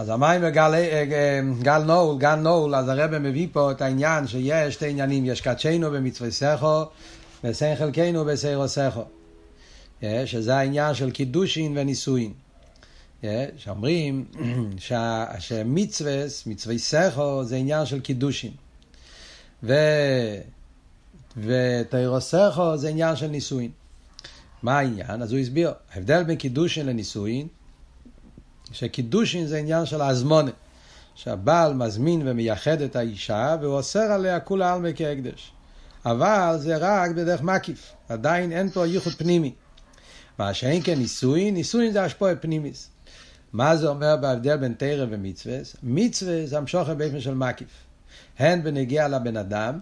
אז המים גל, גל נול, גל נול, אז הרב מביא פה את העניין שיש שתי עניינים, יש קדשנו במצווה סכו, וסן חלקנו בסיירו סכו. שזה העניין של קידושין ונישואין. שאומרים שמצווה, מצווה סכו, זה עניין של קידושין. ו... ותיירו סכו זה עניין של נישואין. מה העניין? אז הוא הסביר, ההבדל בין קידושין לנישואין, שקידושין זה עניין של הזמונה, שהבעל מזמין ומייחד את האישה והוא אוסר עליה כולה עלמא כהקדש. אבל זה רק בדרך מקיף, עדיין אין פה ייחוד פנימי. מה שאין כן נישואין, נישואין זה השפועה פנימיס. מה זה אומר בהבדל בין תרא ומצווה? מצווה זה המשוכר באופן של מקיף. הן בנגיע לבן אדם,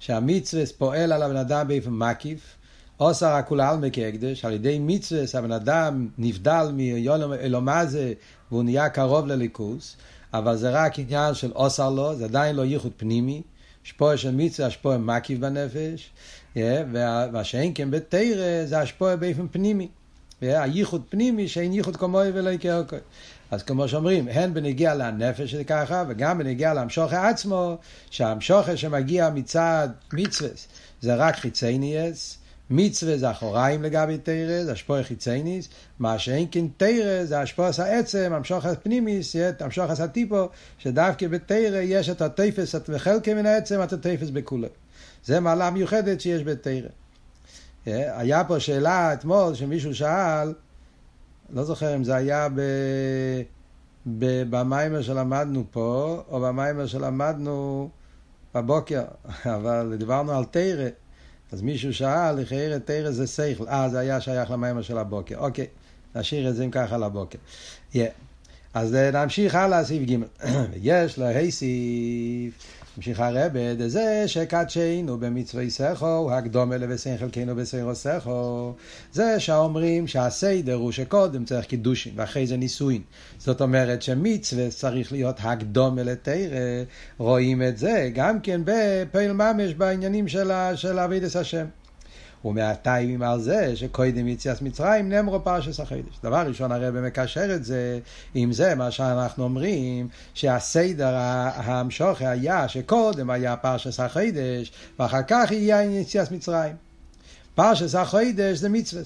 שהמצווה פועל על הבן אדם באופן מקיף, עושה רק כולה עלמא כהקדש, על ידי מצווה הבן אדם נבדל מאלומזה והוא נהיה קרוב לליכוס, אבל זה רק עניין של עושה לו, זה עדיין לא ייחוד פנימי, השפועה של מצווה, השפועה מקיף בנפש, והשאין כן בתרא זה השפועה באופן פנימי. הייחוד פנימי שאין ייחוד כמוהו ולא יקר אז כמו שאומרים, הן בנגיע לנפש זה ככה, וגם בנגיע להמשוכה עצמו, שהמשוכה שמגיע מצד מצווה זה רק חיצי ניאס, מצווה זה אחוריים לגבי תרא, זה השפוע חיצייניס, מה שאין כן תרא זה השפוע העצם, המשוך הפנימיס, המשוך הטיפו, שדווקא בתרא יש את הטפס וחלקי מן העצם, את הטפס בכולו. זה מעלה מיוחדת שיש בתרא. היה פה שאלה אתמול שמישהו שאל, לא זוכר אם זה היה ב... במיימר שלמדנו פה, או במיימר שלמדנו בבוקר, אבל דיברנו על תרא. אז מישהו שאל, לכאורה תרא זה שכל. אה, זה היה שייך למיימר של הבוקר. אוקיי, נשאיר את זה אם ככה לבוקר. Yeah. אז נמשיך הלאה, סעיף ג' יש להוסיף המשיך הרבה, דזה שקדשנו במצווי סכו, הקדומה לבסן חלקנו בסיירו סכו. זה שאומרים שהסדר הוא שקודם צריך קידושין ואחרי זה נישואין. זאת אומרת שמצווה צריך להיות הקדומה לתרא, רואים את זה גם כן בפעיל ממש בעניינים של אבידס השם. ומהטיימים על זה שקודם יציאת מצרים נאמרו פרשס החידש. דבר ראשון הרב מקשר את זה עם זה מה שאנחנו אומרים שהסדר המשוך היה שקודם היה פרשס החידש ואחר כך יהיה יציאת מצרים. פרשס החידש זה מצווה.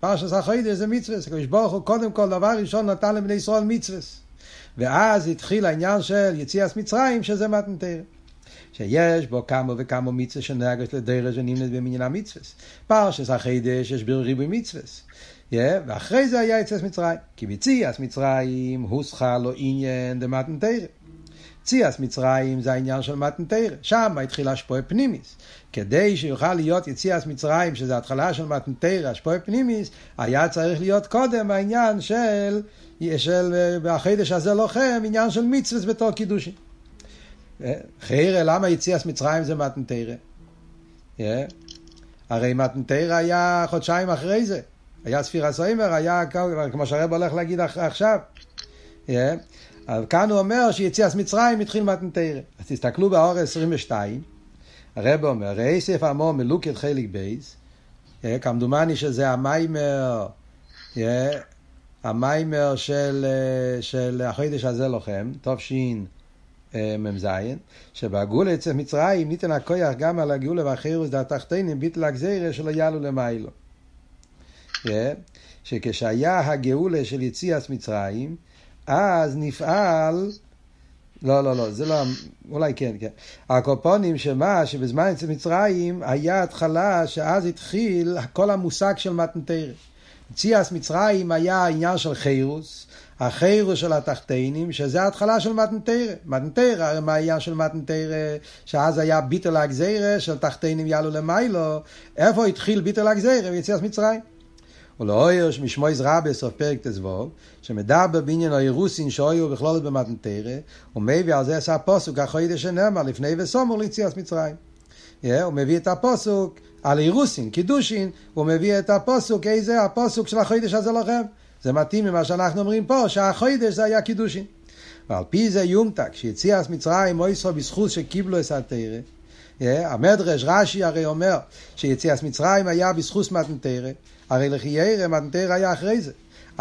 פרשס החידש זה מצווה. הקדוש ברוך הוא קודם כל דבר ראשון נתן לבני ישראל מצווה. ואז התחיל העניין של יציאת מצרים שזה מתנתרת. שיש בו כמה וכמה מצווה שנהגש לדרש ונמנית במניין המצווה. פרשס החידש יש בו ריבוי מצווה. Yeah, ואחרי זה היה יציאת מצרים. כי בציאס מצרים הוסחה לו עניין דמתנתרא. ציאס מצרים זה העניין של מתנתרא. שם התחיל השפועה פנימיס. כדי שיוכל להיות יציאס מצרים, שזה התחלה של מתנתרא, השפועה פנימיס, היה צריך להיות קודם העניין של, של החידש הזה לוחם, עניין של מצווה בתור קידושין. חיירה, למה יציאת מצרים זה מתנתרא? הרי מתנתרא היה חודשיים אחרי זה. היה ספירה סוימר, היה כמו שהרב הולך להגיד עכשיו. אבל כאן הוא אומר שיציאת מצרים התחיל מתנתרא. אז תסתכלו באור 22, הרב אומר, ראי סף עמו מלוקת חלק בייס, כמדומני שזה המיימר, המיימר של, של החודש הזה לוחם, תש"ן מ"ז, שבגאולה אצל מצרים ניתן הכויח גם על הגאולה והחירוס דתחתינים ביטל הגזירה שלא יעלו למיילו. שכשהיה הגאולה של יציאת מצרים, אז נפעל, לא, לא, לא, זה לא, אולי כן, כן. הקופונים שמה, שבזמן אצל מצרים היה התחלה שאז התחיל כל המושג של מתנתרא. יציאת מצרים היה עניין של חירוס, החירו של התחתינים, שזה ההתחלה של מתנתרא. מתנתרא, הרי מה העניין של מתנתרא, שאז היה ביטל הגזירא של תחתינים יעלו למיילו, איפה התחיל ביטל הגזירא ביציאת מצרים? ולאויר משמוע זרע בסוף פרק ט"ו, שמדבר בעניין האירוסין שהיו בכלולת במתנתרא, ומביא על זה עשה הפוסוק החוידש שנאמר לפני וסומר ליציאת מצרים. הוא מביא את הפוסוק על אירוסין, קידושין, הוא מביא את הפוסוק, איזה הפוסוק של החוידש הזה לכם. זה מתאים ממה שאנחנו אומרים פה, שהחוידש זה היה קידושין. ועל פי זה יומתק, שיציאת מצרים מויסו בזכות שקיבלו את התרא. המדרש, רש"י הרי אומר שיציאת מצרים היה בזכות מתנתרא, הרי לחיירא מתנתרא היה אחרי זה.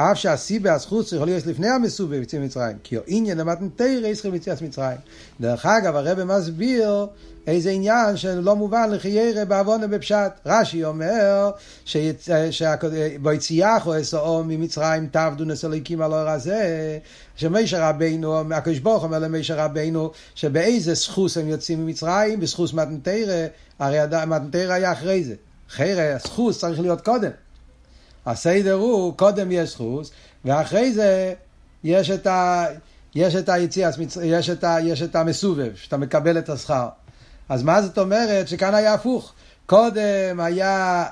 אף שהסיבה הזכות צריך להיות לפני המסובה ביציאת מצרים, כי עניין למתנתרא ישראל ביציאת מצרים. דרך אגב, הרב מסביר איזה עניין שלא מובן לחיירה בעוונה בפשט. רש"י אומר שביציאה חועסו ממצרים תעבדו נסליקים על האור הזה, שמשה רבינו, הקדוש ברוך אומר למשה רבינו, שבאיזה סחוס הם יוצאים ממצרים, בסחוס מתנתרא, הרי מתנתרא היה אחרי זה. חיירה, הסחוס צריך להיות קודם. הסדר הוא, קודם יש סחוס, ואחרי זה יש את ה... יש את היציאה, יש את, ה, יש את המסובב, שאתה מקבל את השכר. אז מה זאת אומרת שכאן היה הפוך? קודם היה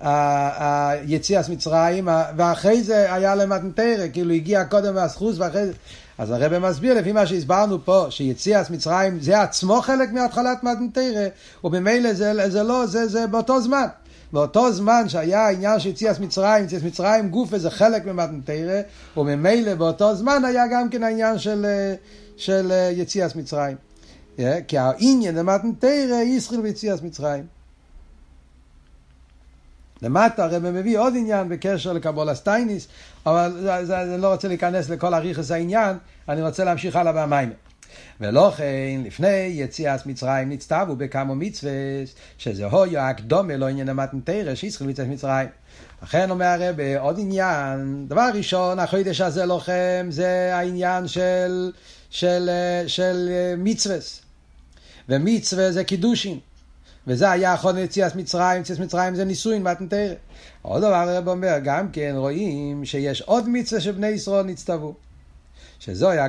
היציאת מצרים, ואחרי זה היה למתנתרא, כאילו הגיע קודם מהסחוס ואחרי זה... אז הרב מסביר לפי מה שהסברנו פה, שיציאת מצרים זה עצמו חלק מהתחלת מתנתרא, וממילא זה, זה לא, זה, זה באותו זמן. באותו זמן שהיה העניין של יציאת מצרים, יציאת מצרים גוף איזה חלק ממתנתרא, וממילא באותו זמן היה גם כן העניין של, של יציאת מצרים. Yeah, כי העניין למתנתרא ישראל ויציאת מצרים. למטה הרב מביא עוד עניין בקשר לקבולה סטייניס, אבל אני לא רוצה להיכנס לכל אריכוס העניין, אני רוצה להמשיך הלאה במים. ולא כן, לפני יציאת מצרים נצטוו בכמה מצווה, שזה הויו הקדומה לא עניין המתנתרא, שישראל ויציאת מצרים. לכן אומר הרב עוד עניין, דבר ראשון, החודש הזה לוחם, זה העניין של, של, של, של מצווה. ומצווה זה קידושין. וזה היה אחרון יציאת מצרים, יציאת מצרים זה נישואין מתנתרא. עוד דבר הרב אומר, גם כן רואים שיש עוד מצווה שבני ישראל נצטוו. שזו היה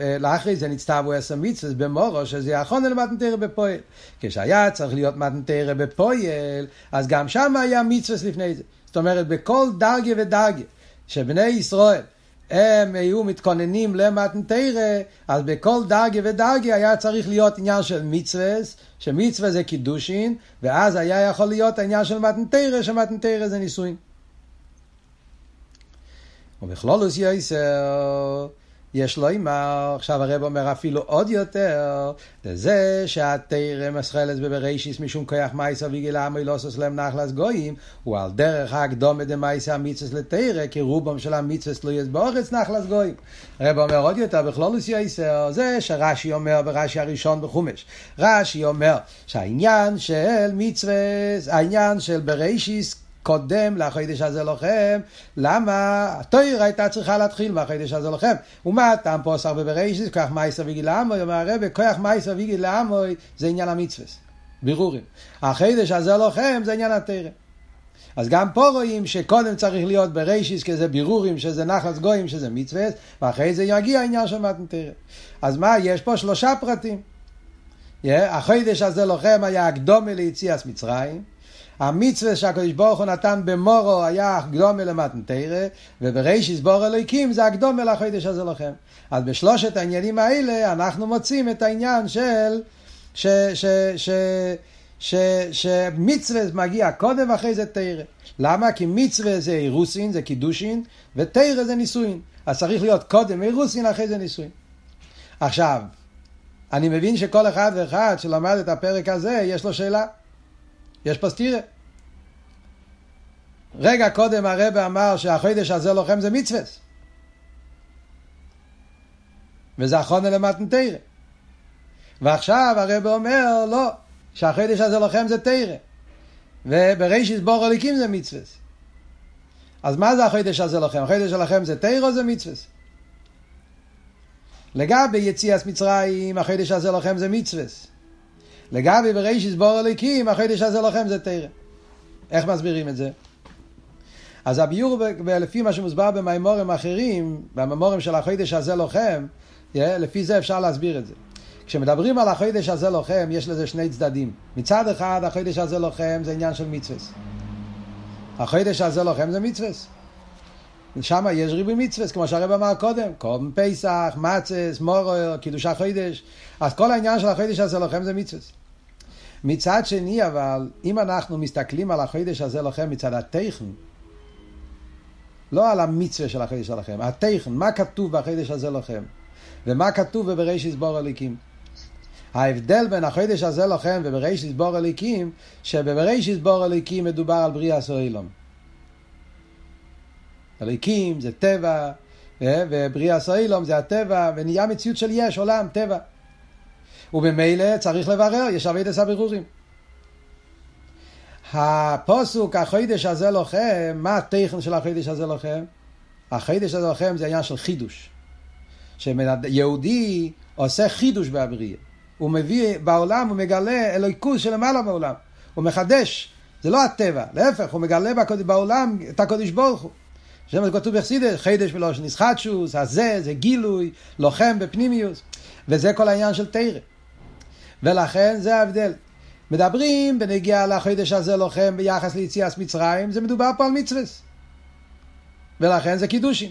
אה, לאחרי זה נצטוו עשר מצווה במורו, שזה יכול אל מתנתרא בפועל. כשהיה צריך להיות מתנתרא בפועל, אז גם שם היה מצווה לפני זה. זאת אומרת, בכל דרגה ודרגה שבני ישראל הם היו מתכוננים למתנתרא, אז בכל דרגה ודרגה היה צריך להיות עניין של מצווה, שמצווה זה קידושין, ואז היה יכול להיות העניין של מתנתרא, שמתנתרא זה נישואין. ובכלולוס יסר, יש לו אימר, עכשיו הרב אומר אפילו עוד יותר, לזה שהתרא מסחלס בבראשיס משום כוח עמי לא עושה להם נחלס גויים, הוא על דרך הקדומה דמייסה המיצוס לתרא, כי רובם של המיצוס לא יש באורץ נחלס גויים. הרב אומר עוד יותר, בכלולוס יסר, זה שרש"י אומר ברש"י הראשון בחומש. רש"י אומר שהעניין של מצווה, העניין של בראשיס קודם לחודש הזה לוחם, למה התוירה הייתה צריכה להתחיל מהחודש הזה לוחם. ומה הטעם פה עשר בבראשיס, כוח מייסר ויגיל עמוי, אומר הרב, כוח מייסר ויגיל עמוי זה עניין המצווה, בירורים. החודש הזה לוחם זה עניין התרא. אז גם פה רואים שקודם צריך להיות בראשיס כזה בירורים, שזה נחלס גויים, שזה מצווה, ואחרי זה יגיע העניין של מתנתרא. אז מה, יש פה שלושה פרטים. Yeah, החודש הזה לוחם היה הקדומה ליציאת מצרים, המצווה שהקדוש ברוך הוא נתן במורו היה הקדומה למתנתרא, וברישיס בור אלוהיקים זה הקדומה לחודש הזה לכם. אז בשלושת העניינים האלה אנחנו מוצאים את העניין של שמצווה מגיע קודם ואחרי זה תרא. למה? כי מצווה זה אירוסין, זה קידושין, ותרא זה נישואין. אז צריך להיות קודם אירוסין, אחרי זה נישואין. עכשיו, אני מבין שכל אחד ואחד שלמד את הפרק הזה, יש לו שאלה. יש פה. רגע קודם הרב אמר שהחודש הזה לוחם זה מצווה. וזה אחרונה למתנתרא. ועכשיו הרב אומר לא, שהחודש הזה לוחם זה תרא. וברישיס בור הליקים זה מצווה. אז מה זה החודש הזה לוחם? החודש שלכם זה תרא או זה מצווה? לגבי יציאת מצרים, החודש הזה לוחם זה מצווה. לגבי ברישיס בור הליקים, החודש הזה לוחם זה תרא. איך מסבירים את זה? אז הביור, לפי מה שמוסבר במימורים אחרים, במימורים של החודש הזה לוחם, לפי זה אפשר להסביר את זה. כשמדברים על החודש הזה לוחם, יש לזה שני צדדים. מצד אחד, החודש הזה לוחם זה עניין של מצווה. החודש הזה לוחם זה מצווה. שם יש ריבוי מצווה, כמו שהרב אמר קודם, קודם פסח, מצס, מורר, קידוש החודש. אז כל העניין של החודש הזה לוחם זה מצווה. מצד שני אבל, אם אנחנו מסתכלים על החודש הזה לוחם מצד הטכן, לא על המצווה של החודש שלכם, הטכן, מה כתוב בחודש הזה לכם, ומה כתוב בבראשיס בור הליקים. ההבדל בין החודש הזה לכם ובראשיס בור הליקים, שבבראשיס בור הליקים מדובר על בריאה סוילום. אלוהיקים זה טבע, ובריאה סוילום זה הטבע, ונהיה מציאות של יש, עולם, טבע. ובמילא צריך לברר, יש אבידס הבירורים. הפוסוק, החידש הזה לוחם, מה הטכן של החידש הזה לוחם? החידש הזה לוחם זה עניין של חידוש. שיהודי עושה חידוש בבריאה. הוא מביא בעולם, הוא מגלה אלוהיקוס שלמעלה בעולם. הוא מחדש. זה לא הטבע, להפך, הוא מגלה בעולם את הקודש ברוך הוא. זה כתוב בחסידס, חידש ולא שנסחטשוס, הזה, זה גילוי, לוחם בפנימיוס, וזה כל העניין של תרא. ולכן זה ההבדל. מדברים בנגיעה לחידש הזה לוחם ביחס ליציאת מצרים, זה מדובר פה על מצווה. ולכן זה קידושים.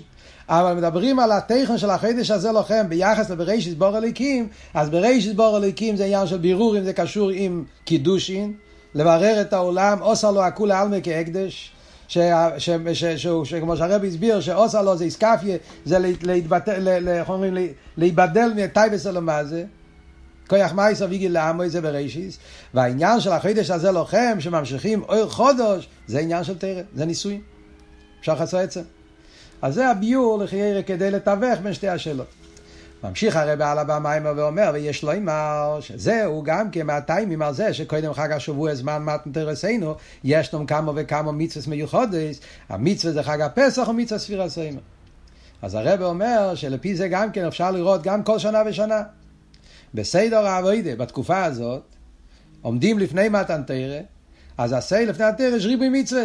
אבל מדברים על התכן של החידש הזה לוחם ביחס לבראשית בור הליקים, אז בראשית בור הליקים זה עניין של בירור אם זה קשור עם קידושין, לברר את העולם, עושה לו הכולה עלמא כהקדש, שכמו שהרבי הסביר, שעושה לו זה איסקפיה, זה איך אומרים, להיבדל מטייבס אלומה זה. כוח מייסר ויגיל לעמו זה בראשיס, והעניין של החידש הזה לוחם, שממשיכים אור חודש, זה עניין של תרא, זה ניסוי. אפשר חסר עצם. אז זה הביור לחיירה כדי לתווך בין שתי השאלות. ממשיך הרי בעל הבמה ואומר, ויש לו אמר, שזהו גם כן מהטיימים על זה, שקודם חג השבוע זמן מתן תרסנו, יש לנו כמה וכמה מצווה מיוחדות, המצווה זה חג הפסח או מצווה ספירה סיימה. אז הרב אומר שלפי זה גם כן אפשר לראות גם כל שנה ושנה. בסדר האבוידה, בתקופה הזאת, עומדים לפני מתן תרא, אז עשה לפני התרא יש ריבוי מצווה.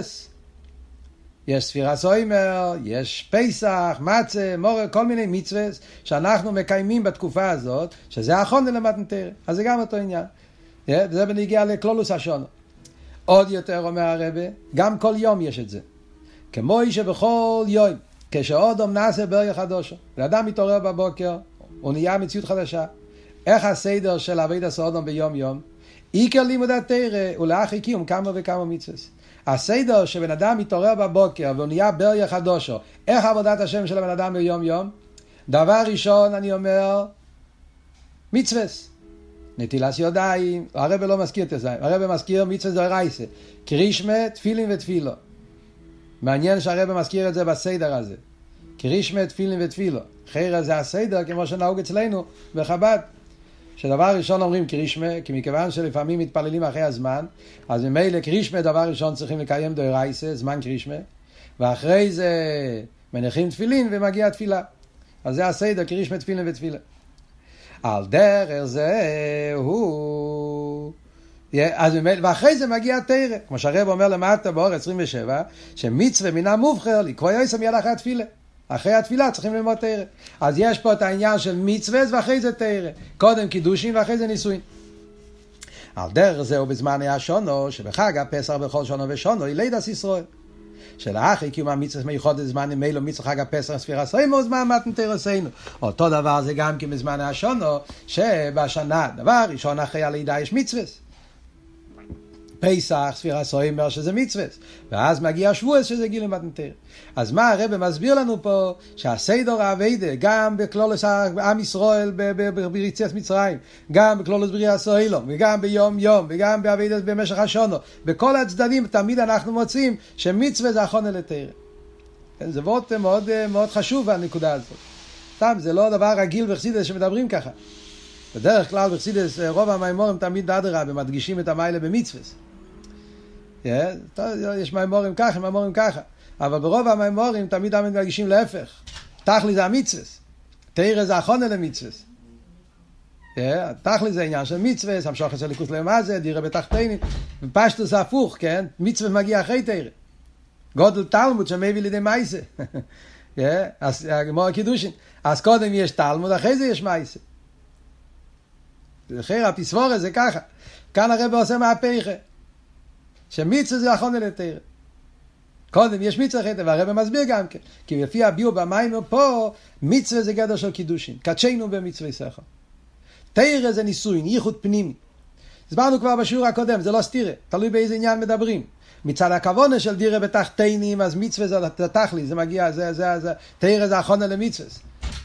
יש ספירה סוימר, יש פסח, מצה, מורה, כל מיני מצווה שאנחנו מקיימים בתקופה הזאת, שזה החונן למתן תרא. אז זה גם אותו עניין. זה בנגיע לקלולוס השונו. עוד יותר אומר הרבה, גם כל יום יש את זה. כמו שבכל יום, כשאודום נעשה ברגע חדושו, ואדם מתעורר בבוקר, הוא נהיה מציאות חדשה. איך הסדר של אבי דסאודום ביום יום? עיקר לימוד התרא ולאחי קיום כמה וכמה מצווה. הסדר שבן אדם מתעורר בבוקר והוא נהיה בריה חדושו, איך עבודת השם של הבן אדם ביום יום? דבר ראשון, אני אומר, מצווה. נטילת ידיים, הרב לא מזכיר את זה, הרב מזכיר מצווה דרייסה, קרישמה, תפילין ותפילו. מעניין שהרב מזכיר את זה בסדר הזה. קרישמה, תפילין ותפילו. חיירה זה הסדר כמו שנהוג אצלנו בחב"ד. שדבר ראשון אומרים קרישמה, כי מכיוון שלפעמים מתפללים אחרי הזמן, אז ממילא קרישמה דבר ראשון צריכים לקיים דוירייסה, זמן קרישמה, ואחרי זה מניחים תפילין ומגיע תפילה. אז זה הסדר, קרישמה, תפילין ותפילה. על דרך זה הוא... אז ואחרי זה מגיע תרא, כמו שהרב אומר למטה באור 27, שמצווה מן המובחר לקבוע יוסם מיד אחרי התפילה. אחרי התפילה צריכים ללמוד תרא. אז יש פה את העניין של מצווה ואחרי זה תרא. קודם קידושין ואחרי זה נישואין. על דרך זהו בזמן היה שונו, שבחג הפסח בכל שונו ושונו, היא לידס ישראל. שלאחרי קיום המצווה מיוחד זמן אלו מצווה חג הפסח ספירה סיימו זמן מתן תרסנו. אותו דבר זה גם כן בזמן השונו, שבשנה, דבר ראשון אחרי הלידה יש מצווה. פסח, ספירה סוימר, שזה מצווה. ואז מגיע שבועס שזה גיל מתנתר. אז מה הרב מסביר לנו פה? שהסיידור האביידה, גם בכלולס עם ישראל בריציית מצרים, גם בכלולס בריאה סוילום, וגם ביום יום, וגם באביידה במשך השונו, בכל הצדדים תמיד אנחנו מוצאים שמצווה זה אחונה לתרא. כן, זה מאוד, מאוד, מאוד חשוב הנקודה הזאת. סתם, זה לא דבר רגיל בחסידס שמדברים ככה. בדרך כלל בחסידס רוב המימורים תמיד אדרבה מדגישים את המיילה במצווה. יש מימורים ככה, מימורים ככה. אבל ברוב המימורים תמיד מרגישים להפך. תכלי זה המצווה. תרא זה החונה למצווה. תכלי זה עניין של מצווה, המשוך אצל ליכוס למה זה, דירה בתחתינים. ופשטו זה הפוך, כן? מצווה מגיע אחרי תרא. גודל תלמוד שמביא לידי מייסה. אז גמור קידושין. אז קודם יש תלמוד, אחרי זה יש מייסה. אחרי הפסבורה זה ככה. כאן הרב עושה מהפכה. שמצווה זה אחרונה לתרא. קודם יש מצווה אחרת, והרבא מסביר גם כן. כי לפי הביאו במים פה, מצווה זה גדר של קידושין. קדשנו במצווה סכר. תרא זה נישואין, ייחוד פנימי. הסברנו כבר בשיעור הקודם, זה לא סתירה, תלוי באיזה עניין מדברים. מצד הכוונה של דירה בתחתינים, אז מצווה זה תכלי, זה מגיע, זה, זה, זה, תרא זה אחרונה למצווה.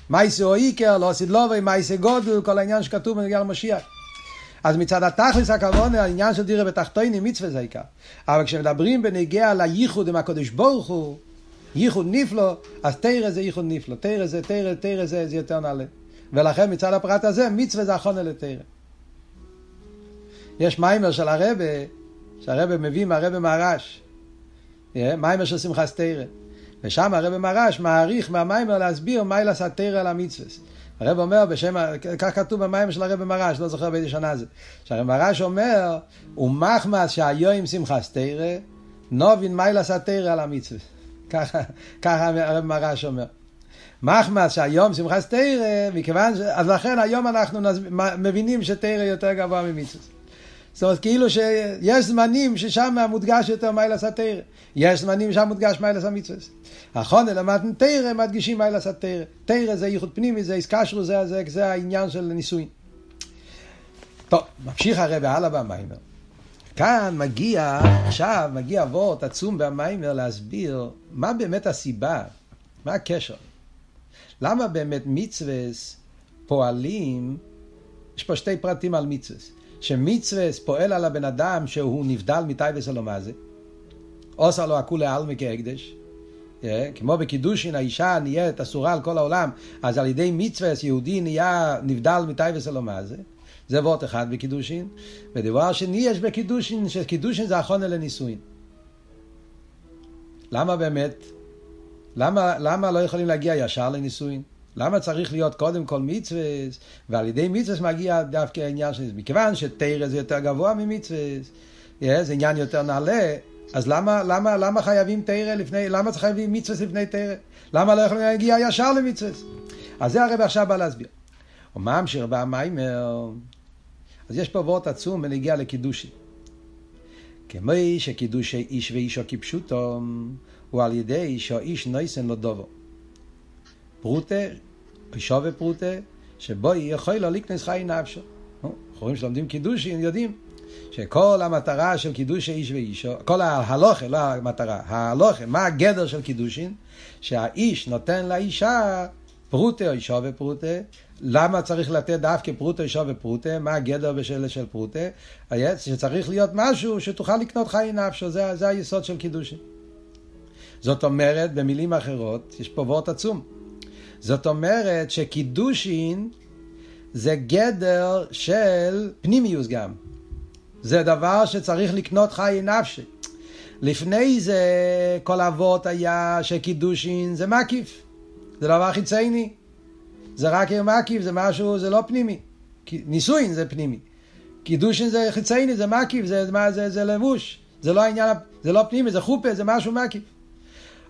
מייסה או איקר, לא עשית לובי, מייסה גודל, כל העניין שכתוב בנגיע למשיח. אז מצד התכלס הכוונה, העניין של דירה בתחתינים מצווה זה העיקר. אבל כשמדברים בנגיע לייחוד עם הקדוש ברוך הוא, ייחוד נפלא, אז תרא זה ייחוד נפלא. תרא זה, תרא, תרא זה, זה יותר נעלה. ולכן מצד הפרט הזה, מצווה זה אחרונה לתרא. יש מיימר של הרבה, שהרבה מביא מהרבה מהרש. מיימר של שמחת תרא. ושם הרב מרש מעריך מהמיימר להסביר ילעשה תרא על המצווה. הרב אומר בשם, כך כתוב במיימר של הרב מרש, לא זוכר באיזה שנה זה. שהרב מרש אומר, ומחמס שהיום שמחת תרא, נובין מה ילעשה תרא על המצווה. ככה, ככה הרב מרש אומר. מחמס שהיום שמחת תרא, מכיוון ש... אז לכן היום אנחנו מבינים שתרא יותר גבוה ממצווה. זאת אומרת, כאילו שיש זמנים ששם מודגש יותר מיילס התרא. יש זמנים ששם מודגש מיילס המצווה. נכון, למדנו תרא, מדגישים מיילס התרא. תרא זה ייחוד פנימי, זה איסקשרו, זה, זה, זה העניין של נישואין. טוב, ממשיך הרב הלאה במיימר. כאן מגיע, עכשיו מגיע וורט עצום במיימר להסביר מה באמת הסיבה, מה הקשר. למה באמת מצווה פועלים, יש פה שתי פרטים על מצווה. שמצווה פועל על הבן אדם שהוא נבדל מטייבס אלומזה, עושה לו הכולי עלמי כהקדש, כמו בקידושין האישה נהיית אסורה על כל העולם, אז על ידי מצווה יהודי נהיה נבדל מטייבס אלומזה, זה וורט אחד בקידושין, ודבר שני יש בקידושין, שקידושין זה אחרונה לנישואין. למה באמת? למה, למה לא יכולים להגיע ישר לנישואין? למה צריך להיות קודם כל מצווה, ועל ידי מצווה מגיע דווקא העניין של זה? מכיוון שתרא זה יותר גבוה ממצווה, זה עניין יותר נעלה, אז למה, למה, למה חייבים תרא לפני, למה חייבים מצווה לפני תרא? למה לא יכולים להגיע ישר למצווה? אז זה הרב עכשיו בא להסביר. הוא ממשיך במיימר, אז יש פה וורט עצום בנגיע לקידושי. כמו שקידושי איש ואישו כפשוטו, הוא על ידי שהאיש נויסן לו דובו. פרוטה, שווה פרוטה, שבו יכול לו לקנס חי נפשו. חורים שלומדים קידושין יודעים שכל המטרה של קידוש איש ואישו, כל ההלוכה, לא המטרה, ההלוכה, מה הגדר של קידושין? שהאיש נותן לאישה פרוטה או אישה ופרוטה. למה צריך לתת דווקא פרוטה, אישה ופרוטה? מה הגדר בשל של פרוטה? שצריך להיות משהו שתוכל לקנות חי נפשו, זה, זה היסוד של קידושין. זאת אומרת, במילים אחרות, יש פה וורט עצום. זאת אומרת שקידושין זה גדר של פנימיוס גם. זה דבר שצריך לקנות חיי נפשי. לפני זה כל אבות היה שקידושין זה מקיף. זה דבר חיצייני. זה רק מקיף, זה משהו, זה לא פנימי. נישואין זה פנימי. קידושין זה חיצייני, זה מקיף, זה, זה, זה, זה לבוש. זה לא עניין, זה לא פנימי, זה חופה, זה משהו מקיף.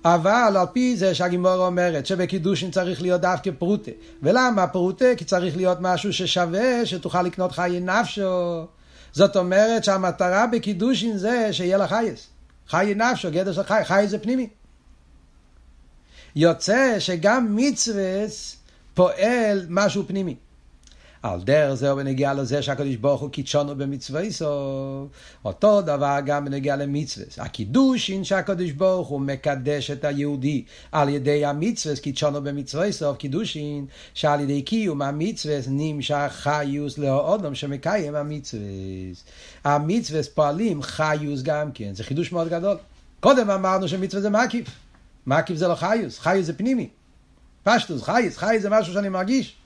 אבל על פי זה שהגימורה אומרת שבקידושין צריך להיות דווקא פרוטה. ולמה פרוטה? כי צריך להיות משהו ששווה, שתוכל לקנות חיי נפשו. זאת אומרת שהמטרה בקידושין זה שיהיה לך חייס. חיי נפשו, גדר של חי, חי זה פנימי. יוצא שגם מצווה פועל משהו פנימי. על דרך זה בנגיע לזה שהקדוש ברוך הוא קידשונו במצווה סוף. אותו דבר גם בנגיע למצווה. הקידושין שהקדוש ברוך הוא מקדש את היהודי על ידי המצווה, קידשונו במצווה סוף, קידושין שעל ידי קיום המצווה נמשך חיוס לאודום שמקיים המצווה. המצווה פועלים חיוס גם כן, זה חידוש מאוד גדול. קודם אמרנו שמצווה זה מקיף. מקיף זה לא חיוס, חיוס זה פנימי. פשטוס, חייס, חייס זה משהו שאני מרגיש.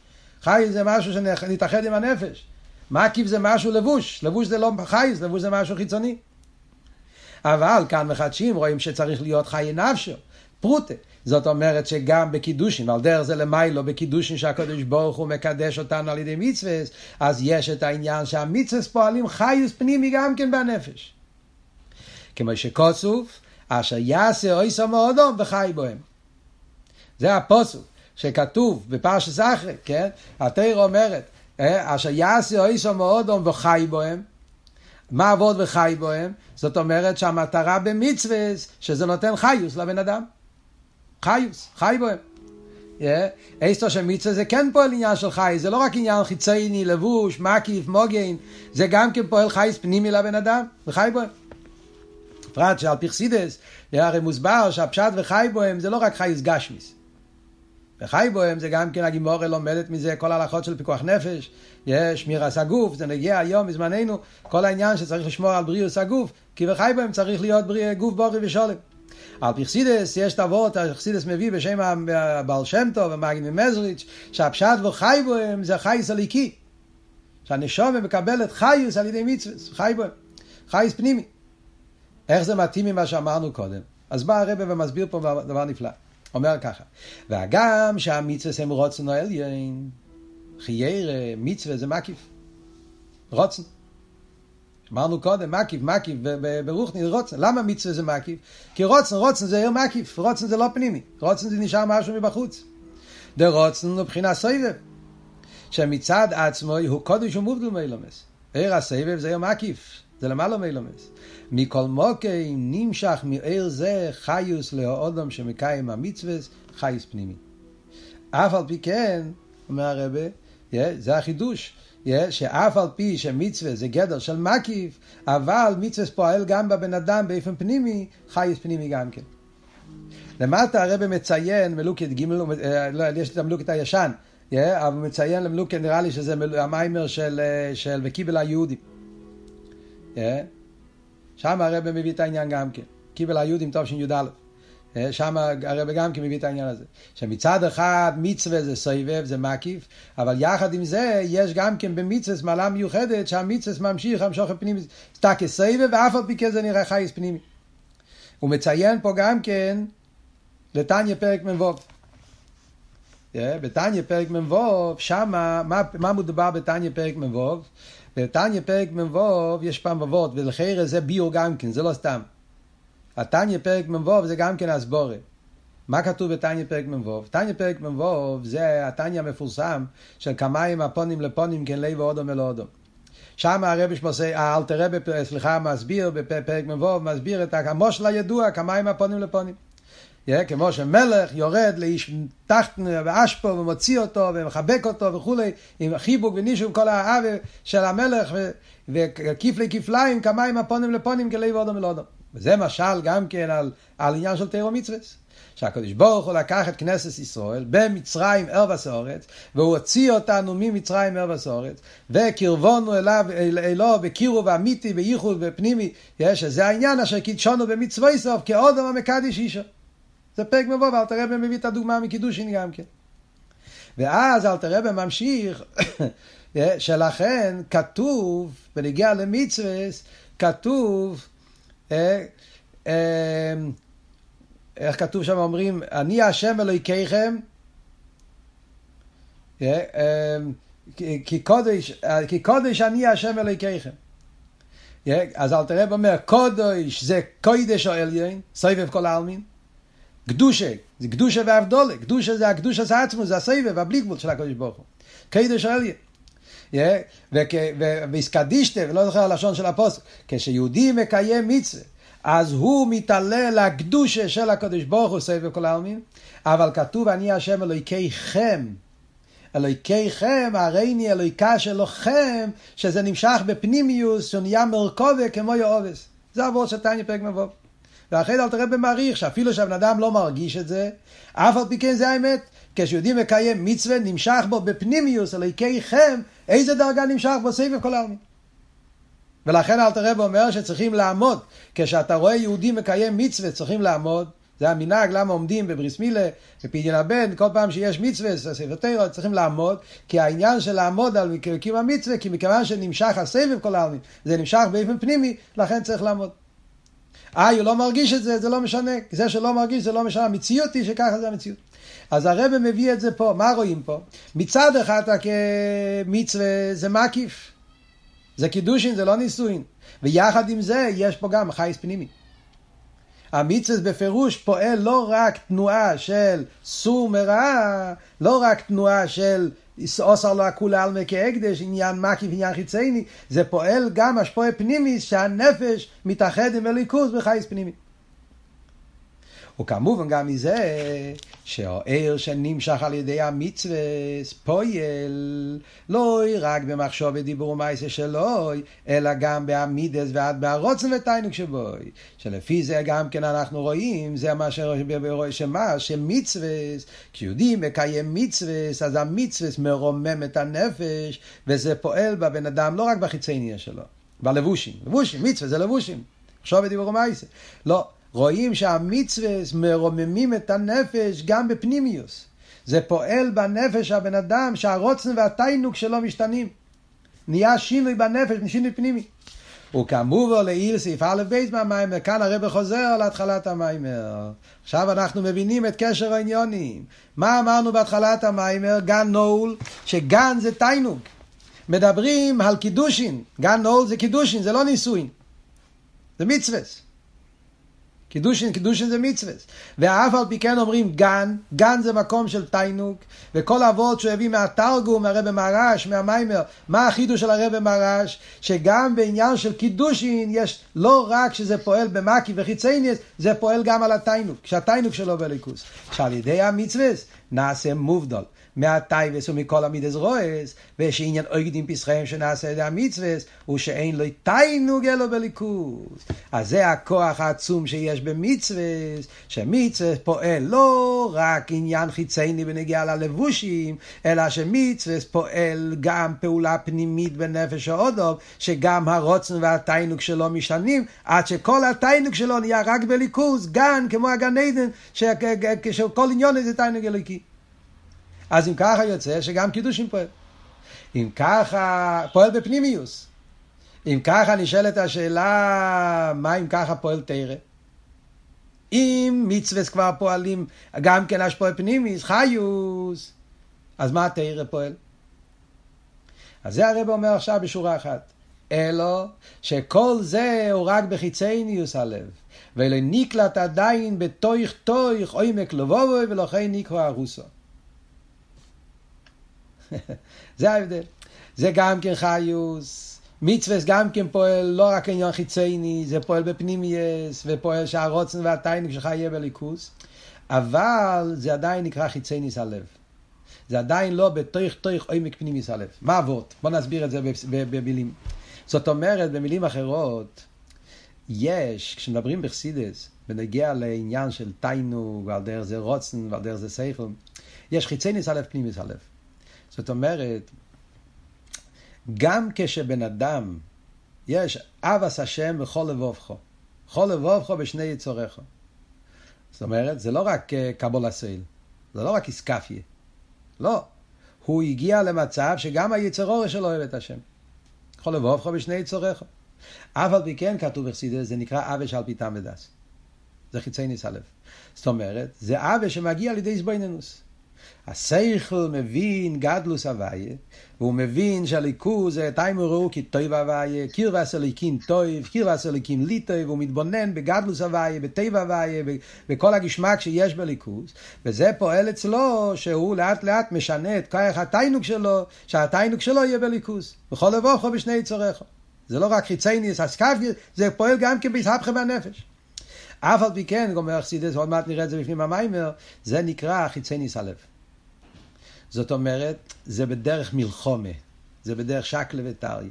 חי זה משהו שנתאחד עם הנפש. מקיף זה משהו לבוש, לבוש זה לא חייס, לבוש זה משהו חיצוני. אבל כאן מחדשים רואים שצריך להיות חי נפשו, פרוטה. זאת אומרת שגם בקידושין, על דרך זה למיילו, בקידושין שהקדוש ברוך הוא מקדש אותנו על ידי מצווה, אז יש את העניין שהמצווה פועלים חיוס פנימי גם כן בנפש. כמו שקוסוף, אשר יעשה אוי סמו אדום וחי בוהם. זה הפוסוק. שכתוב בפרשת אחרי, כן? התרא אומרת, אה, אשר יעשי אויסו מאודום וחי בוהם. מה עבוד וחי בוהם? זאת אומרת שהמטרה במצווה שזה נותן חיוס לבן אדם. חיוס, חי בוהם. אסתו של מצווה זה כן פועל עניין של חי, זה לא רק עניין חיצייני, לבוש, מקיף, מוגן, זה גם כן פועל חייס פנימי לבן אדם, וחי בוהם. בפרט שעל פרסידס, הרי מוסבר שהפשט וחי בוהם זה לא רק חייס גשמיס. וחי בוהם זה גם כן הגימורה לומדת מזה כל ההלכות של פיקוח נפש, יש שמירת הגוף, זה נגיע היום בזמננו, כל העניין שצריך לשמור על בריאוס הגוף, כי בחי בוהם צריך להיות בריא, גוף בורי ושולם. על פי חסידס יש את אבות, חסידס מביא בשם הבעל שם טוב ומגן ממזריץ', שהפשט וחי בהם זה חייס הליקי. שהנשומה מקבלת חיוס על ידי מצווה, חי בהם, חייס פנימי. איך זה מתאים ממה שאמרנו קודם? אז בא הרב ומסביר פה דבר נפלא. אומר ככה, והגם שהמצווה הם רוצן או עליין, חיירה, מצווה זה מקיף. רוצן. אמרנו קודם, מקיף, מקיף, ברוחני רוצן. למה מצווה זה מקיף? כי רוצן, רוצן זה עיר מקיף, רוצן זה לא פנימי. רוצן זה נשאר משהו מבחוץ. דה רוצן הוא מבחינה סויבב. שמצד עצמו הוא קודש ומובדל מילומס. עיר הסבב זה עיר מקיף, זה למעלה מילומס. מכל מוקי נמשך מעיר זה חיוס לאודום שמקיים המצווה, חיוס פנימי. אף על פי כן, אומר הרבה, זה החידוש. שאף על פי שמצווה זה גדר של מקיף, אבל מצווה פועל גם בבן אדם באופן פנימי, חייס פנימי גם כן. למטה הרב מציין מלוקת ג', אה, לא, יש את המלוקת הישן, אבל מציין למלוקת, נראה לי שזה המיימר של, אה, של וקיבל היהודים. שם הרב מביא את העניין גם כן. קיבל היהודים טוב שי"א. אה, שם הרב גם כן מביא את העניין הזה. שמצד אחד מצווה זה סובב, זה מקיף, אבל יחד עם זה יש גם כן במצווה מעלה מיוחדת שהמצווה ממשיך המשוך פנימי, סתם כסובב ואף על פי כן זה נראה חייס פנימי. הוא מציין פה גם כן לתניא פרק מ"ו. אה, בתניא פרק מ"ו, שמה, מה, מה מדובר בתניא פרק מ"ו? בתניא פרק מ"ו יש פעם ובות, ולחיירה זה ביור גם כן, זה לא סתם. התניא פרק מ"ו זה גם כן הסבורה. מה כתוב בתניא פרק מ"ו? תניא פרק מ"ו זה התניא המפורסם של כמיים הפונים לפונים כן לב ואודום אל אודום. שם הרבי שמוסי, האלתר רבי, סליחה, מסביר בפרק מ"ו, מסביר את המושל הידוע, כמיים הפונים לפונים. כמו שמלך יורד לאיש תחתן ואשפו ומוציא אותו ומחבק אותו וכולי, עם חיבוק ונישום כל האהבה של המלך וכפלי כפליים כמיים הפונים לפונים כלי ואודום אל אודום. וזה משל גם כן על, על עניין של תירו מצווה. שהקדוש ברוך הוא לקח את כנסת ישראל במצרים ערב הסורץ והוא הוציא אותנו ממצרים ערב הסורץ וקרבונו אליו אלו בקירו ואמיתי וייחוד ופנימי יש זה העניין אשר קידשונו במצווי סוף כאודם המקדיש אישו זה פרק מבוא ואלתר רבי מביא את הדוגמה מקידושין גם כן ואז אלתר רבי ממשיך שלכן כתוב בנגיע למצווה כתוב אה, אה, איך כתוב שם אומרים, אני השם אלוהיכיכם, אה, כי קודש, כי קודש אני השם אלוהיכיכם. אז אל תראה אומר, קודש זה קודש או עליין, סובב כל העלמין. קדושה, זה קדושה ואבדולה, קדושה זה הקדושה זה עצמו, זה הסבב, הבלי גבול של הקודש ברוך הוא. קודש או עליין. והסקדישתה, ולא זוכר הלשון של הפוסק, כשיהודי מקיים מצווה, אז הוא מתעלה לקדושה של הקדוש ברוך הוא סבב כל העלמין, אבל כתוב אני השם אלוהיכיכם. אלוהיכיכם, הריני אלוהיקה שלכם, שזה נמשך בפנימיוס, שהוא נהיה מרכובה כמו יאובס. זה עבור של תניא פרק מבוא. ואחרי זה אל תראה במעריך, שאפילו שהבן אדם לא מרגיש את זה, אף על פי כן זה האמת. כשיהודי מקיים מצווה, נמשך בו בפנימיוס, אלוהיכיכם, איזה דרגה נמשך בו סבב כל העלמין. ולכן אלתר רב אומר שצריכים לעמוד, כשאתה רואה יהודי מקיים מצווה צריכים לעמוד, זה המנהג למה עומדים בבריס מילה, בפדיון הבן, כל פעם שיש מצווה, ספר תרא, צריכים לעמוד, כי העניין של לעמוד על קיום המצווה, כי מכיוון שנמשך הסבב כל העלמין, זה נמשך באופן פנימי, לכן צריך לעמוד. אה, הוא לא מרגיש את זה, זה לא משנה, זה שלא מרגיש זה לא משנה, המציאות היא שככה זה המציאות. אז הרב מביא את זה פה, מה רואים פה? מצד אחד כמצווה זה מקיף. זה קידושין, זה לא נישואין. ויחד עם זה, יש פה גם חייס פנימי. המצווה בפירוש פועל לא רק תנועה של סור מרע, לא רק תנועה של אוסר לו הכולה על מקי הקדש, עניין מקיף, עניין חיצייני, זה פועל גם השפועה פנימי שהנפש מתאחד עם הליכוז בחייס פנימי. וכמובן גם מזה שהעיר שנמשך על ידי המצווה פועל לא רק במחשוב ודיבור ומעשה שלו, אלא גם בעמידס ועד בערוצן ותיינוק שבוי. שלפי זה גם כן אנחנו רואים, זה מה שמה, שמצווה, כשיהודי מקיים מצווה, אז המצווה מרומם את הנפש, וזה פועל בבן אדם לא רק בחיצוניות שלו, בלבושים. לבושים, מצווה זה לבושים. מחשוב ודיבור ומעשה. לא. רואים שהמצווה מרוממים את הנפש גם בפנימיוס. זה פועל בנפש הבן אדם שהרוצן והתיינוג שלו משתנים. נהיה שינוי בנפש, שינוי פנימי. וכמובו לעיל סעיף א' בזה מהמיימר, כאן הרב חוזר להתחלת המיימר. עכשיו אנחנו מבינים את קשר העניינים. מה אמרנו בהתחלת המיימר? גן נעול, שגן זה תיינוג. מדברים על קידושין, גן נעול זה קידושין, זה לא נישואין. זה מצווה. קידושין, קידושין זה מצווה. ואף על פי כן אומרים גן, גן זה מקום של תיינוג, וכל אבות שהוא הביא מהתרגום, מהרבא מרש, מהמיימר, מה החידוש של הרבא מרש? שגם בעניין של קידושין יש לא רק שזה פועל במקי וחיצייניאס, זה פועל גם על התיינוג, כשהתיינוג שלו באלוקות. שעל ידי המצווה נעשה מובדל. מהטייבס ומכל המידס רועס, ויש עניין אויגדים פסחיהם שנעשה את המצווס, הוא שאין לו תיינוג אלו בליכוז. אז זה הכוח העצום שיש במצווס, שמצווס פועל לא רק עניין חיצייני בנגיעה ללבושים, אלא שמצווס פועל גם פעולה פנימית בנפש האודוב, שגם הרוצן והתיינוג שלו משתנים, עד שכל התיינוג שלו נהיה רק בליכוז, גן כמו הגן עדן, שכל עניון זה תיינוג אלוקי. אז אם ככה יוצא שגם קידושים פועל. אם ככה, פועל בפנימיוס. אם ככה נשאלת השאלה, מה אם ככה פועל תרא? אם מצווה כבר פועלים גם כן השפוע פנימיס, חיוס, אז מה תרא פועל? אז זה הרב אומר עכשיו בשורה אחת. אלו שכל זה הוא רק בחיצניוס הלב, ולא נקלט עדיין בתויך תויך עומק לבובוי ולכן נקרא הרוסו. זה ההבדל. זה גם כן חיוס. מצווה גם כן פועל לא רק עניין חיצייני, זה פועל בפנימייס, ופועל שהרוצן והתיינוק שלך יהיה בליכוס, אבל זה עדיין נקרא חיצייניס הלב. זה עדיין לא בתוך תוך עומק פנימיס הלב. מה אבות? בוא נסביר את זה במילים. זאת אומרת, במילים אחרות, יש, כשמדברים בחסידס, בנגיע לעניין של תיינוג, ועל דרך זה רוצן, ועל דרך זה סייכל, יש חיצייניס הלב, פנימיס הלב. זאת אומרת, גם כשבן אדם, יש אבס השם בכל לבובך, כל לבובך בשני יצוריך. זאת אומרת, זה לא רק אה, קבול הסייל, זה לא רק איסקפיה. לא. הוא הגיע למצב שגם היצרור שלו אוהב את השם. כל לבובך בשני יצוריך. אף על פי כן כתוב בחסידס, זה נקרא אבש על פי תם ודס. זה חיצי ניס הלב. זאת אומרת, זה אבש שמגיע לידי איזבויננוס. השכל מבין גדלוס הוויה, והוא מבין שהליכוז זה תיימו ראו כי טוב הוויה, קיר ואסליקים טוב, קיר ואסליקים לי טוב, מתבונן בגדלוס הוויה, בטבע הוויה, בכל הגשמק שיש בליכוז, וזה פועל אצלו שהוא לאט לאט משנה את כוח התיינוק שלו, שהתיינוק שלו יהיה בליכוז, בכל לבוכו בשני צורך. זה לא רק חיצייניס, אסקפיה, זה פועל גם כן בנפש. אף על פי כן, גומר חסידס, עוד מעט נראה את זה בפנים המיימר, זה נקרא חיצייניס הלב. זאת אומרת, זה בדרך מלחומה, זה בדרך שקלה וטריה.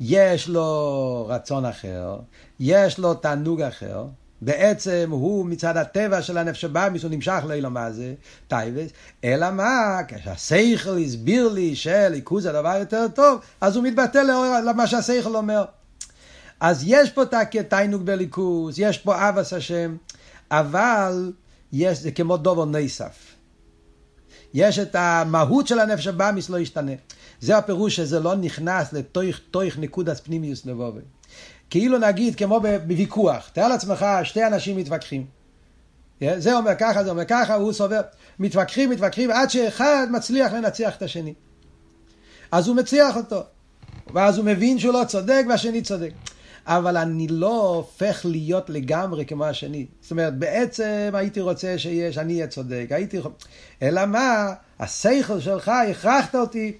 יש לו רצון אחר, יש לו תענוג אחר, בעצם הוא מצד הטבע של הנפש הבאמיס, הוא נמשך לאילו מה זה, טייבס, אלא מה, כשהשכל הסביר לי שליכוז הדבר יותר טוב, אז הוא מתבטא למה שהשכל אומר. אז יש פה תענוג בליכוז, יש פה אבס השם, אבל יש, זה כמו דובו נסף. יש את המהות של הנפש הבאמיס לא ישתנה. זה הפירוש שזה לא נכנס לתויך תויך נקודס פנימיוס לבובי. כאילו נגיד כמו בוויכוח, תאר לעצמך שתי אנשים מתווכחים. זה אומר ככה, זה אומר ככה, הוא סובר. מתווכחים, מתווכחים, עד שאחד מצליח לנצח את השני. אז הוא מציח אותו. ואז הוא מבין שהוא לא צודק והשני צודק. אבל אני לא הופך להיות לגמרי כמו השני. זאת אומרת, בעצם הייתי רוצה שיש, אני אהיה צודק, הייתי... אלא מה, השכל שלך, הכרחת אותי,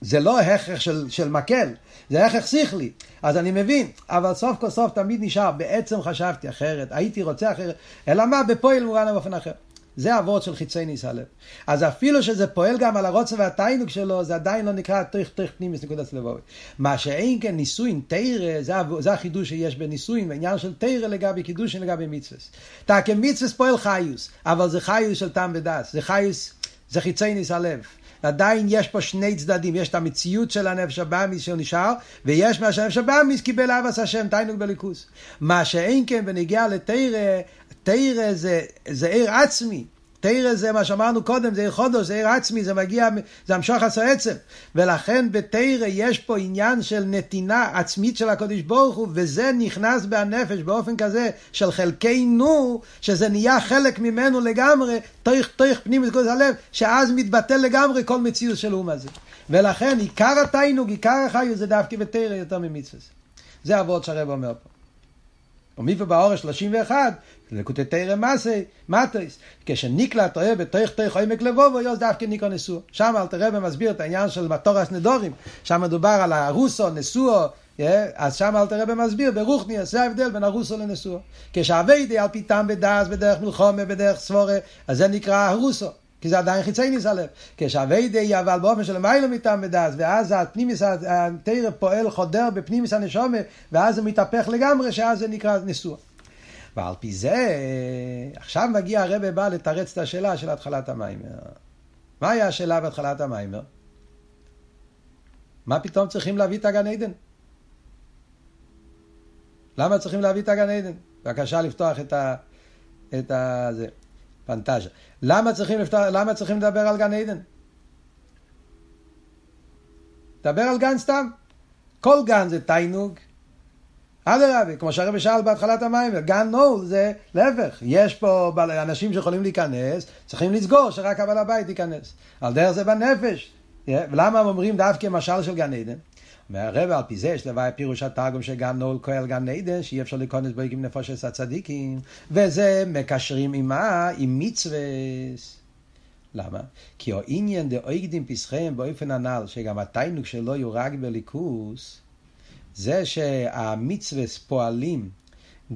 זה לא הכרח של, של מקל, זה הכרח שכלי. אז אני מבין, אבל סוף כל סוף תמיד נשאר, בעצם חשבתי אחרת, הייתי רוצה אחרת, אלא מה, בפועל מובן באופן אחר. זה אבות של חיצי ניס הלב. אז אפילו שזה פועל גם על הרוצן והתיינוק שלו, זה עדיין לא נקרא תוך תוך פנימיס נקודת לבובי. מה שאין כן נישואין תרא, זה, זה החידוש שיש בנישואין, בעניין של תרא לגבי קידושין לגבי מצווה. תקא מצווה פועל חיוס, אבל זה חיוס של טעם ודס, זה חיוס זה חיצי ניס הלב. עדיין יש פה שני צדדים, יש את המציאות של הנפש הבאמיס שנשאר, ויש מה שהנפש הבאמיס קיבל אבס השם, תיינוק בליכוס. מה שאין כן בנגיעה לתרא, תרא זה, זה עיר עצמי. תרא זה מה שאמרנו קודם, זה עיר חודש, זה עיר עצמי, זה מגיע, זה המשוך עשו עצם. ולכן בתרא יש פה עניין של נתינה עצמית של הקודש ברוך הוא, וזה נכנס בהנפש באופן כזה של חלקנו, שזה נהיה חלק ממנו לגמרי, תוך תוך פנים את הלב, שאז מתבטל לגמרי כל מציאות של אום הזה. ולכן עיקר התיינוג, עיקר החיו זה דווקא בתרא יותר ממצווה. זה אבות שהרב אומר פה. ומיפה באורש 31, לקוטי תרא מסי, מטויס, כשניקלע תראה בתוך תוך עמק לבובו, יוס דווקא ניקו נשוא. שם אל תראה מסביר את העניין של מטורס נדורים, שם מדובר על הרוסו, נשואו, אז שם אל תראה מסביר, ברוחני, זה ההבדל בין הרוסו לנשואו. כשאביידי על פי טעם בדרך מלחומה, בדרך סבורה, אז זה נקרא הרוסו. כי זה עדיין חיצי ניס הלב. כשאביידי אבל באופן של מיילו מטעם ודס, ואז הפנימיס, התרא פועל חודר בפנימיס הנשומה, ואז זה מתהפך לגמרי, שאז זה נקרא נשוא. ועל פי זה, עכשיו מגיע הרבה בא לתרץ את השאלה של התחלת המיימר. מה היה השאלה בהתחלת המיימר? מה פתאום צריכים להביא את הגן עדן? למה צריכים להביא את הגן עדן? בבקשה לפתוח את ה... את ה... זה, פנטזיה. למה צריכים, לפתוח, למה צריכים לדבר על גן עדן? דבר על גן סתם. כל גן זה תיינוג, אדרבה, כמו שהרבי שאל בהתחלת המים, גן נול זה להפך, יש פה אנשים שיכולים להיכנס, צריכים לסגור שרק הבעל הבית ייכנס. על דרך זה בנפש. ולמה הם אומרים דווקא משל של גן עדן? מהרב על פי זה יש לוואי פירוש התרגום של גן נול כהל גן עדן, שאי אפשר להיכנס בו עם נפושת הצדיקים, וזה מקשרים עימה עם מצווה. למה? כי העניין דאויגדים פסחיהם באופן הנ"ל, שגם התיינוק שלו יורג בליכוס, זה שהמצווה פועלים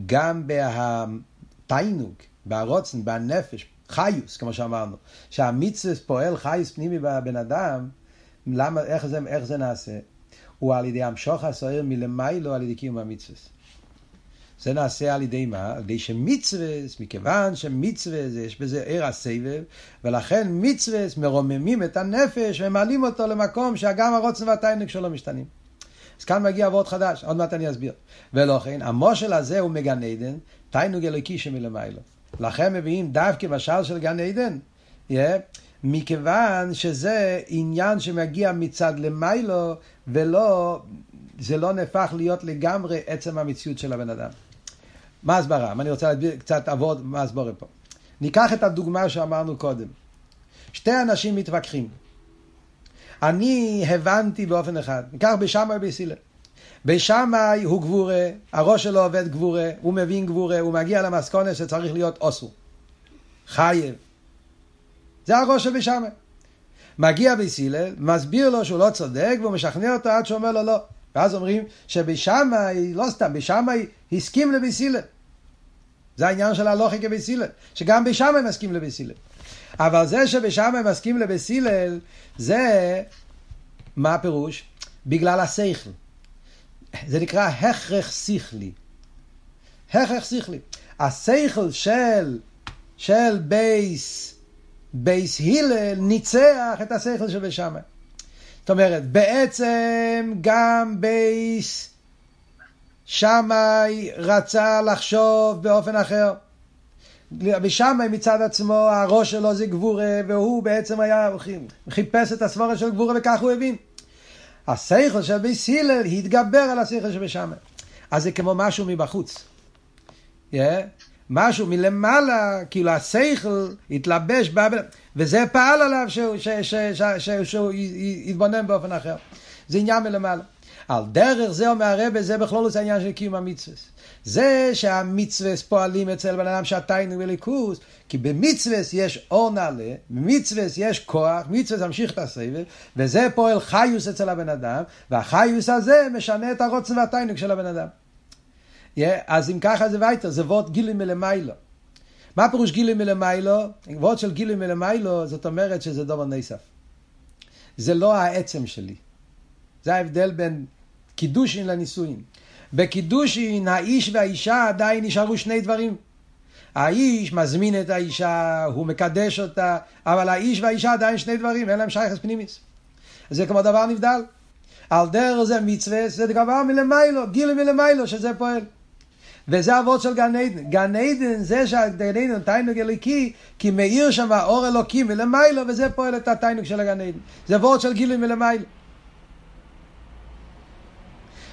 גם בתיינוג, ברוצן, בנפש, חיוס, כמו שאמרנו, שהמצווה פועל חיוס פנימי בבן אדם, למה, איך זה, איך זה נעשה? הוא על ידי המשוך הסוער מלמיילו על ידי קיום המצווה. זה נעשה על ידי מה? על ידי שמצווה, מכיוון שמצווה, יש בזה עיר הסבב, ולכן מצווה מרוממים את הנפש ומעלים אותו למקום שגם הרוצן והתיינוק שלו משתנים. אז כאן מגיע אבות חדש, עוד מעט אני אסביר. ולכן, המושל הזה הוא מגן עדן, תיינוג אלוקי שמלמיילו. לכן מביאים דווקא משל של גן עדן, yeah, מכיוון שזה עניין שמגיע מצד למיילו, ולא, זה לא נהפך להיות לגמרי עצם המציאות של הבן אדם. מה הסברה? אני רוצה להסביר קצת אבות מה הסבורה פה. ניקח את הדוגמה שאמרנו קודם. שתי אנשים מתווכחים. אני הבנתי באופן אחד, ניקח בשמאי ובסילה. בשמאי הוא גבורה, הראש שלו עובד גבורה, הוא מבין גבורה, הוא מגיע למסקונה שצריך להיות אוסו. חייב. זה הראש של בשמאי. מגיע בסילל, מסביר לו שהוא לא צודק, והוא משכנע אותו עד שהוא אומר לו לא. ואז אומרים שבשמאי, לא סתם, בשמאי הסכים לבסילל. זה העניין של הלוכי כבסילל, שגם בשמאי מסכים לבסילל. אבל זה שבשמאי מסכים לבסילל, זה, מה הפירוש? בגלל השכל. זה נקרא הכרח שכלי. הכרח שכלי. השכל של, של בייס, בייס הלל ניצח את השכל של בית שמאי. זאת אומרת, בעצם גם בייס שמאי רצה לחשוב באופן אחר. ושמאי מצד עצמו, הראש שלו זה גבורה, והוא בעצם היה, חיפש את הסברה של גבורה וכך הוא הבין. השכל הלל התגבר על השכל בשמאי. אז זה כמו משהו מבחוץ. Yeah. משהו מלמעלה, כאילו השכל התלבש, בא, וזה פעל עליו שהוא, ש, ש, ש, ש, שהוא יתבונן באופן אחר. זה עניין מלמעלה. על דרך זה אומר הרבה, זה בכלול זה העניין של קיום המצווה. זה שהמצווה פועלים אצל בן אדם שעתיים וליכוס, כי במצווה יש אור נעלה, במצווה יש כוח, מצווה ממשיך את הסבל, וזה פועל חיוס אצל הבן אדם, והחיוס הזה משנה את הרוצן והתיינוג של הבן אדם. Yeah, אז אם ככה זה ווייטער, זה ווערט גילוי מלמיילו. מה פירוש גילוי מלמיילו? ווערט של גילוי מלמיילו, זאת אומרת שזה דבר נוסף. זה לא העצם שלי. זה ההבדל בין קידושין לנישואין. בקידושין האיש והאישה עדיין נשארו שני דברים. האיש מזמין את האישה, הוא מקדש אותה, אבל האיש והאישה עדיין שני דברים, אין להם שייכס פנימיס. זה כמו דבר נבדל. על דרך זה מצווה, זה דבר מלמיילו, גיל מלמיילו, שזה פועל. וזה אבות של גן עדן. גן עדן זה שהגן עדן תיינוג אליקי, כי מאיר שם אור אלוקים מלמיילו, וזה פועל את התיינוג של הגן עדן. זה אבות של גילוי מלמיילו.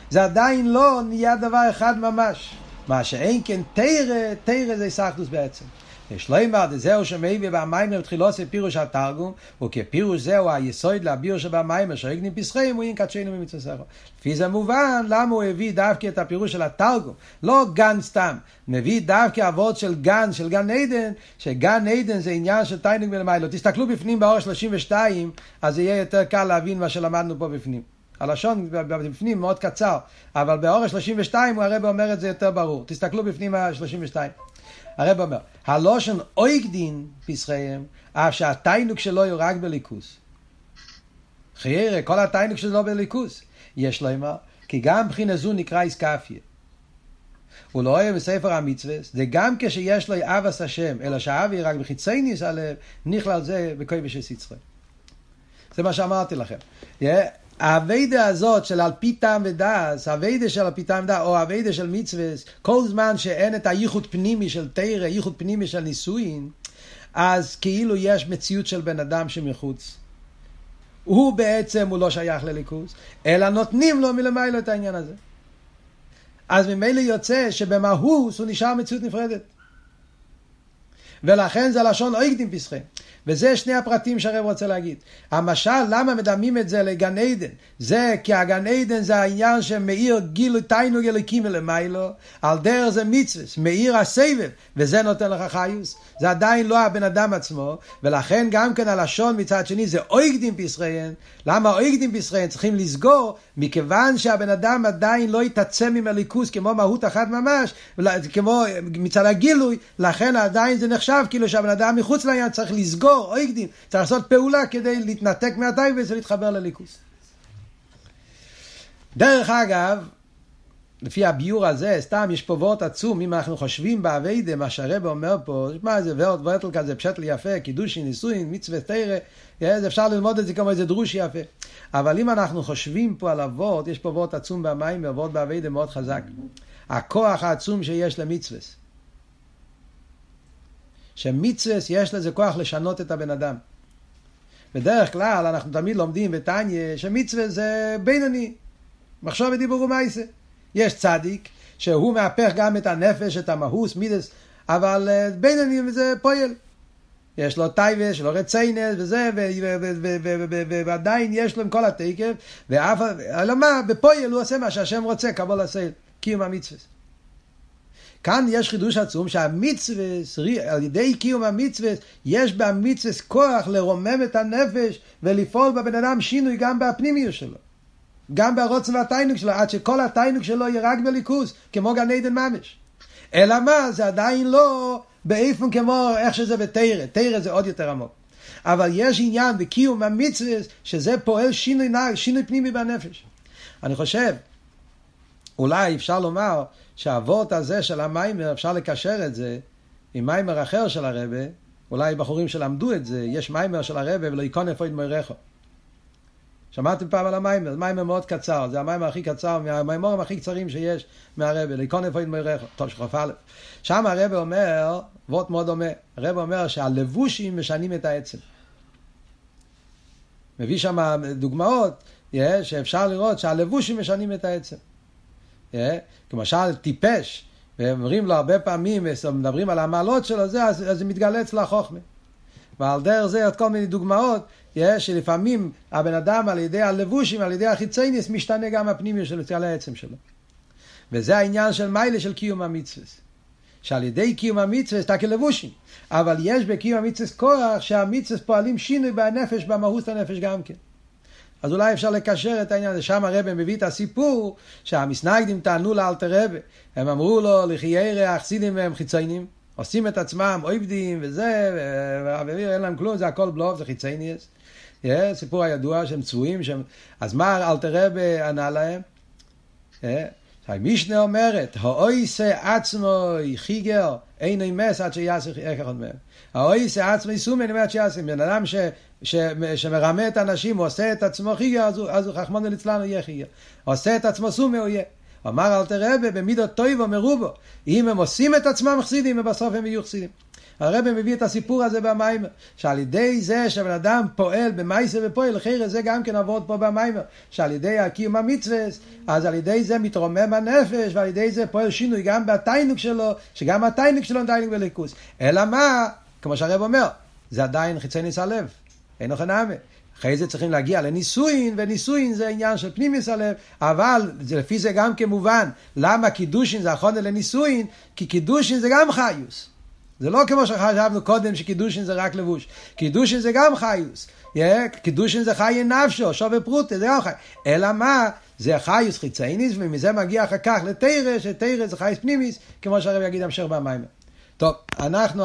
זה עדיין לא נהיה דבר אחד ממש. מה שאין כן תרא, תרא זה סחדוס בעצם. יש לא אמר, זהו שמביא במיימר בתחילו עושה פירוש התרגום, וכפירוש זהו היסוד להביר שבמיימר שהגנים פסחים, הוא אין קדשנו ממצווה לפי זה מובן למה הוא הביא דווקא את הפירוש של התרגום, לא גן סתם, מביא דווקא אבות של גן, של גן עדן, שגן עדן זה עניין של תיינוג מלמיילו. תסתכלו בפנים באור 32, אז יהיה יותר קל להבין מה שלמדנו פה בפנים. הלשון בפנים מאוד קצר, אבל באור 32 הרב אומר את זה יותר ברור. תסתכלו בפנים ה-32. הרב אומר, הלושן אויגדין פסחיהם, אף שהתיינוק שלו הוא רק בליכוס. חיירה, כל התיינוק שלו בליכוס. יש לו אמר, כי גם מבחינה זו נקרא איסקפיה. הוא לא אוהב בספר המצווה, זה גם כשיש לו אבס השם, אלא שהאבי רק בחיצי ניס הלב, נכלל זה בקוי בשס יצחק. זה מה שאמרתי לכם. האביידה הזאת של על פי טעם ודס, האביידה של על פי טעם ודס, או האביידה של מצווה, כל זמן שאין את הייחוד פנימי של תרא, ייחוד פנימי של נישואין, אז כאילו יש מציאות של בן אדם שמחוץ. הוא בעצם, הוא לא שייך לליכוז, אלא נותנים לו מלמיילו את העניין הזה. אז ממילא יוצא שבמהוס הוא נשאר מציאות נפרדת. ולכן זה לשון אויקדים פסחי. וזה שני הפרטים שהרב רוצה להגיד. המשל, למה מדמים את זה לגן עדן? זה כי הגן עדן זה העניין שמאיר גילו תיינוג אלוקים מלמיילו, על דרך זה מצווה, מאיר הסבב, וזה נותן לך חיוס. זה עדיין לא הבן אדם עצמו, ולכן גם כן הלשון מצד שני זה אויגדים פסחיין. למה אויגדים פסחיין צריכים לסגור? מכיוון שהבן אדם עדיין לא יתעצם עם הליכוס כמו מהות אחת ממש, כמו מצד הגילוי, לכן עדיין זה נחשב כאילו שהבן אדם מחוץ לעניין צריך לסגור, אויגדים, צריך לעשות פעולה כדי להתנתק מהטייבס ולהתחבר לליכוס. דרך אגב, לפי הביור הזה, סתם יש פה וורט עצום, אם אנחנו חושבים באביידה, מה שהרב אומר פה, מה זה וורט וורטל כזה, פשט לי יפה, קידושי, נישואין, מצווה תרא, אפשר ללמוד את זה כמו איזה דרוש יפה. אבל אם אנחנו חושבים פה על הוורט, יש פה וורט עצום במים, וורט באביידה מאוד חזק. הכוח העצום שיש למצווה. שמצווה יש לזה כוח לשנות את הבן אדם. בדרך כלל אנחנו תמיד לומדים בתניא שמצווה זה בינוני, מחשוב ודיבור ומעשה. יש צדיק, שהוא מהפך גם את הנפש, את המהוס, מידס, אבל אה, בינוני זה פועל. יש לו תאוות, יש לו רצונות וזה, ועדיין יש לו עם כל התקף, ואף, אלא מה, בפועל הוא עושה מה שהשם רוצה, קבלת עול, קיום המצווה. כאן יש חידוש עצום שהמצווה, על ידי קיום המצווה, יש במצווה כוח לרומם את הנפש ולפעול בבן אדם שינוי גם בפנימיות שלו. גם ברוצן והתיינוק שלו, עד שכל התיינוק שלו יהיה רק בליכוז, כמו גן עדן ממש. אלא מה, זה עדיין לא באיפן כמו איך שזה בתרא, תרא זה עוד יותר עמוק. אבל יש עניין בקיום המצווה, שזה פועל שינוי, שינוי פנימי בנפש. אני חושב, אולי אפשר לומר שהאבות הזה של המיימר, אפשר לקשר את זה עם מיימר אחר של הרבה, אולי בחורים שלמדו את זה, יש מיימר של הרבה ולא יקון איפה ידמוירךו. שמעתם פעם על המיימר, זה מיימר מאוד קצר, זה המיימר הכי קצר, מהמיימורים הכי קצרים שיש מהרבה, ליקון איפה ידמוירךו, טוב שכ"א. שם הרבה אומר, וורט מאוד דומה, הרבה אומר שהלבושים משנים את העצם. מביא שם דוגמאות, שאפשר לראות שהלבושים משנים את העצם. כמשל טיפש, ואומרים לו הרבה פעמים, מדברים על המעלות שלו, זה, אז, זה מתגלה אצל החוכמה. ועל דרך זה עוד כל מיני דוגמאות, שלפעמים הבן אדם על ידי הלבושים, על ידי החיצייניס, משתנה גם הפנימי שלו, אצל העצם שלו. וזה העניין של מיילה של קיום המצווה. שעל ידי קיום המצווה אתה כלבושים, אבל יש בקיום המצווה כוח שהמצווה פועלים שינוי בנפש, במהות הנפש גם כן. אז אולי אפשר לקשר את העניין הזה. שם הרב מביא את הסיפור שהמסנגדים טענו לאלתר רבי. הם אמרו לו, לחיירי החסידים והם חיציינים, עושים את עצמם עובדים וזה, ואין להם כלום, זה הכל בלוף, זה חיצייניאס. סיפור הידוע שהם צבועים, שהם... אז מה אלתר רבי ענה להם? המשנה אומרת, האויסה עצמו חיגר אין אמס עד שיעשה אחד מהם. האויס עצמי סומי, אני אומרת שיעשה, בן אדם ש, ש, שמרמה את האנשים, הוא עושה את עצמו חייה, אז הוא, חכמון אצלנו יהיה חייה. עושה את עצמו סומי, הוא יהיה. אמר אלתר רבי, במידות טויבו מרובו, אם הם עושים את עצמם חסידים, ובסוף הם יהיו חסידים. הרבי מביא את הסיפור הזה במיימר, שעל ידי זה שבן אדם פועל במייסר ופועל, אחרי זה גם כן עבוד פה במיימר, שעל ידי הקיום המצווה, אז על ידי זה מתרומם הנפש, ועל ידי זה פועל שינוי גם בתיינוק שלו, שגם התיינוק שלו תיינוק בליכוס. אלא מה, כמו שהרב אומר, זה עדיין חיצי ניס הלב, אין לכם נאמה. אחרי זה צריכים להגיע לנישואין, ונישואין זה עניין של פנימיס הלב, אבל זה, לפי זה גם כמובן, למה קידושין זה החונה לנישואין? כי קידושין זה גם חיוס. זה לא כמו שחשבנו קודם שקידושין זה רק לבוש. קידושין זה גם חיוס. Yeah, קידושין זה חיי נפשו, שווה פרוטה, זה גם חי. אלא מה? זה חיוס חיצייניס, ומזה מגיע אחר כך לתרא, שתרא זה חייס פנימיס, כמו שהרב יגיד המשך במים. טוב, אנחנו...